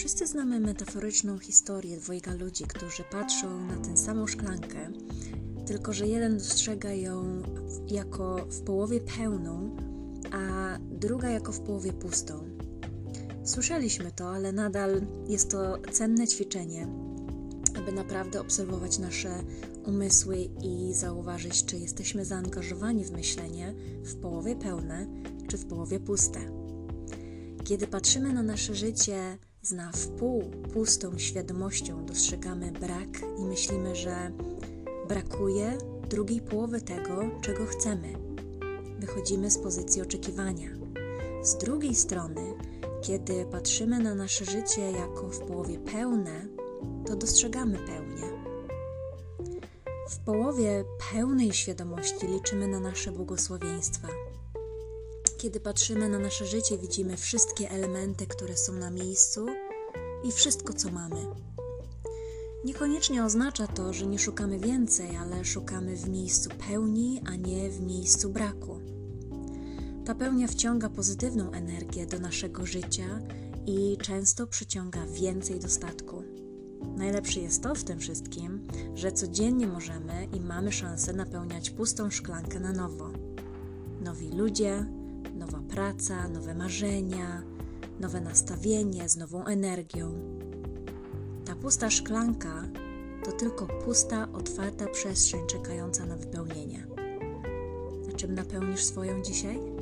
Wszyscy znamy metaforyczną historię dwojga ludzi, którzy patrzą na tę samą szklankę, tylko że jeden dostrzega ją jako w połowie pełną, a druga jako w połowie pustą. Słyszeliśmy to, ale nadal jest to cenne ćwiczenie, aby naprawdę obserwować nasze umysły i zauważyć, czy jesteśmy zaangażowani w myślenie w połowie pełne, czy w połowie puste. Kiedy patrzymy na nasze życie z na wpół pustą świadomością, dostrzegamy brak i myślimy, że brakuje drugiej połowy tego, czego chcemy. Wychodzimy z pozycji oczekiwania. Z drugiej strony, kiedy patrzymy na nasze życie jako w połowie pełne, to dostrzegamy pełnię. W połowie pełnej świadomości liczymy na nasze błogosławieństwa. Kiedy patrzymy na nasze życie, widzimy wszystkie elementy, które są na miejscu i wszystko, co mamy. Niekoniecznie oznacza to, że nie szukamy więcej, ale szukamy w miejscu pełni, a nie w miejscu braku. Ta pełnia wciąga pozytywną energię do naszego życia i często przyciąga więcej dostatku. Najlepsze jest to w tym wszystkim, że codziennie możemy i mamy szansę napełniać pustą szklankę na nowo. Nowi ludzie, nowa praca, nowe marzenia, nowe nastawienie z nową energią. Ta pusta szklanka to tylko pusta, otwarta przestrzeń czekająca na wypełnienie. A czym napełnisz swoją dzisiaj?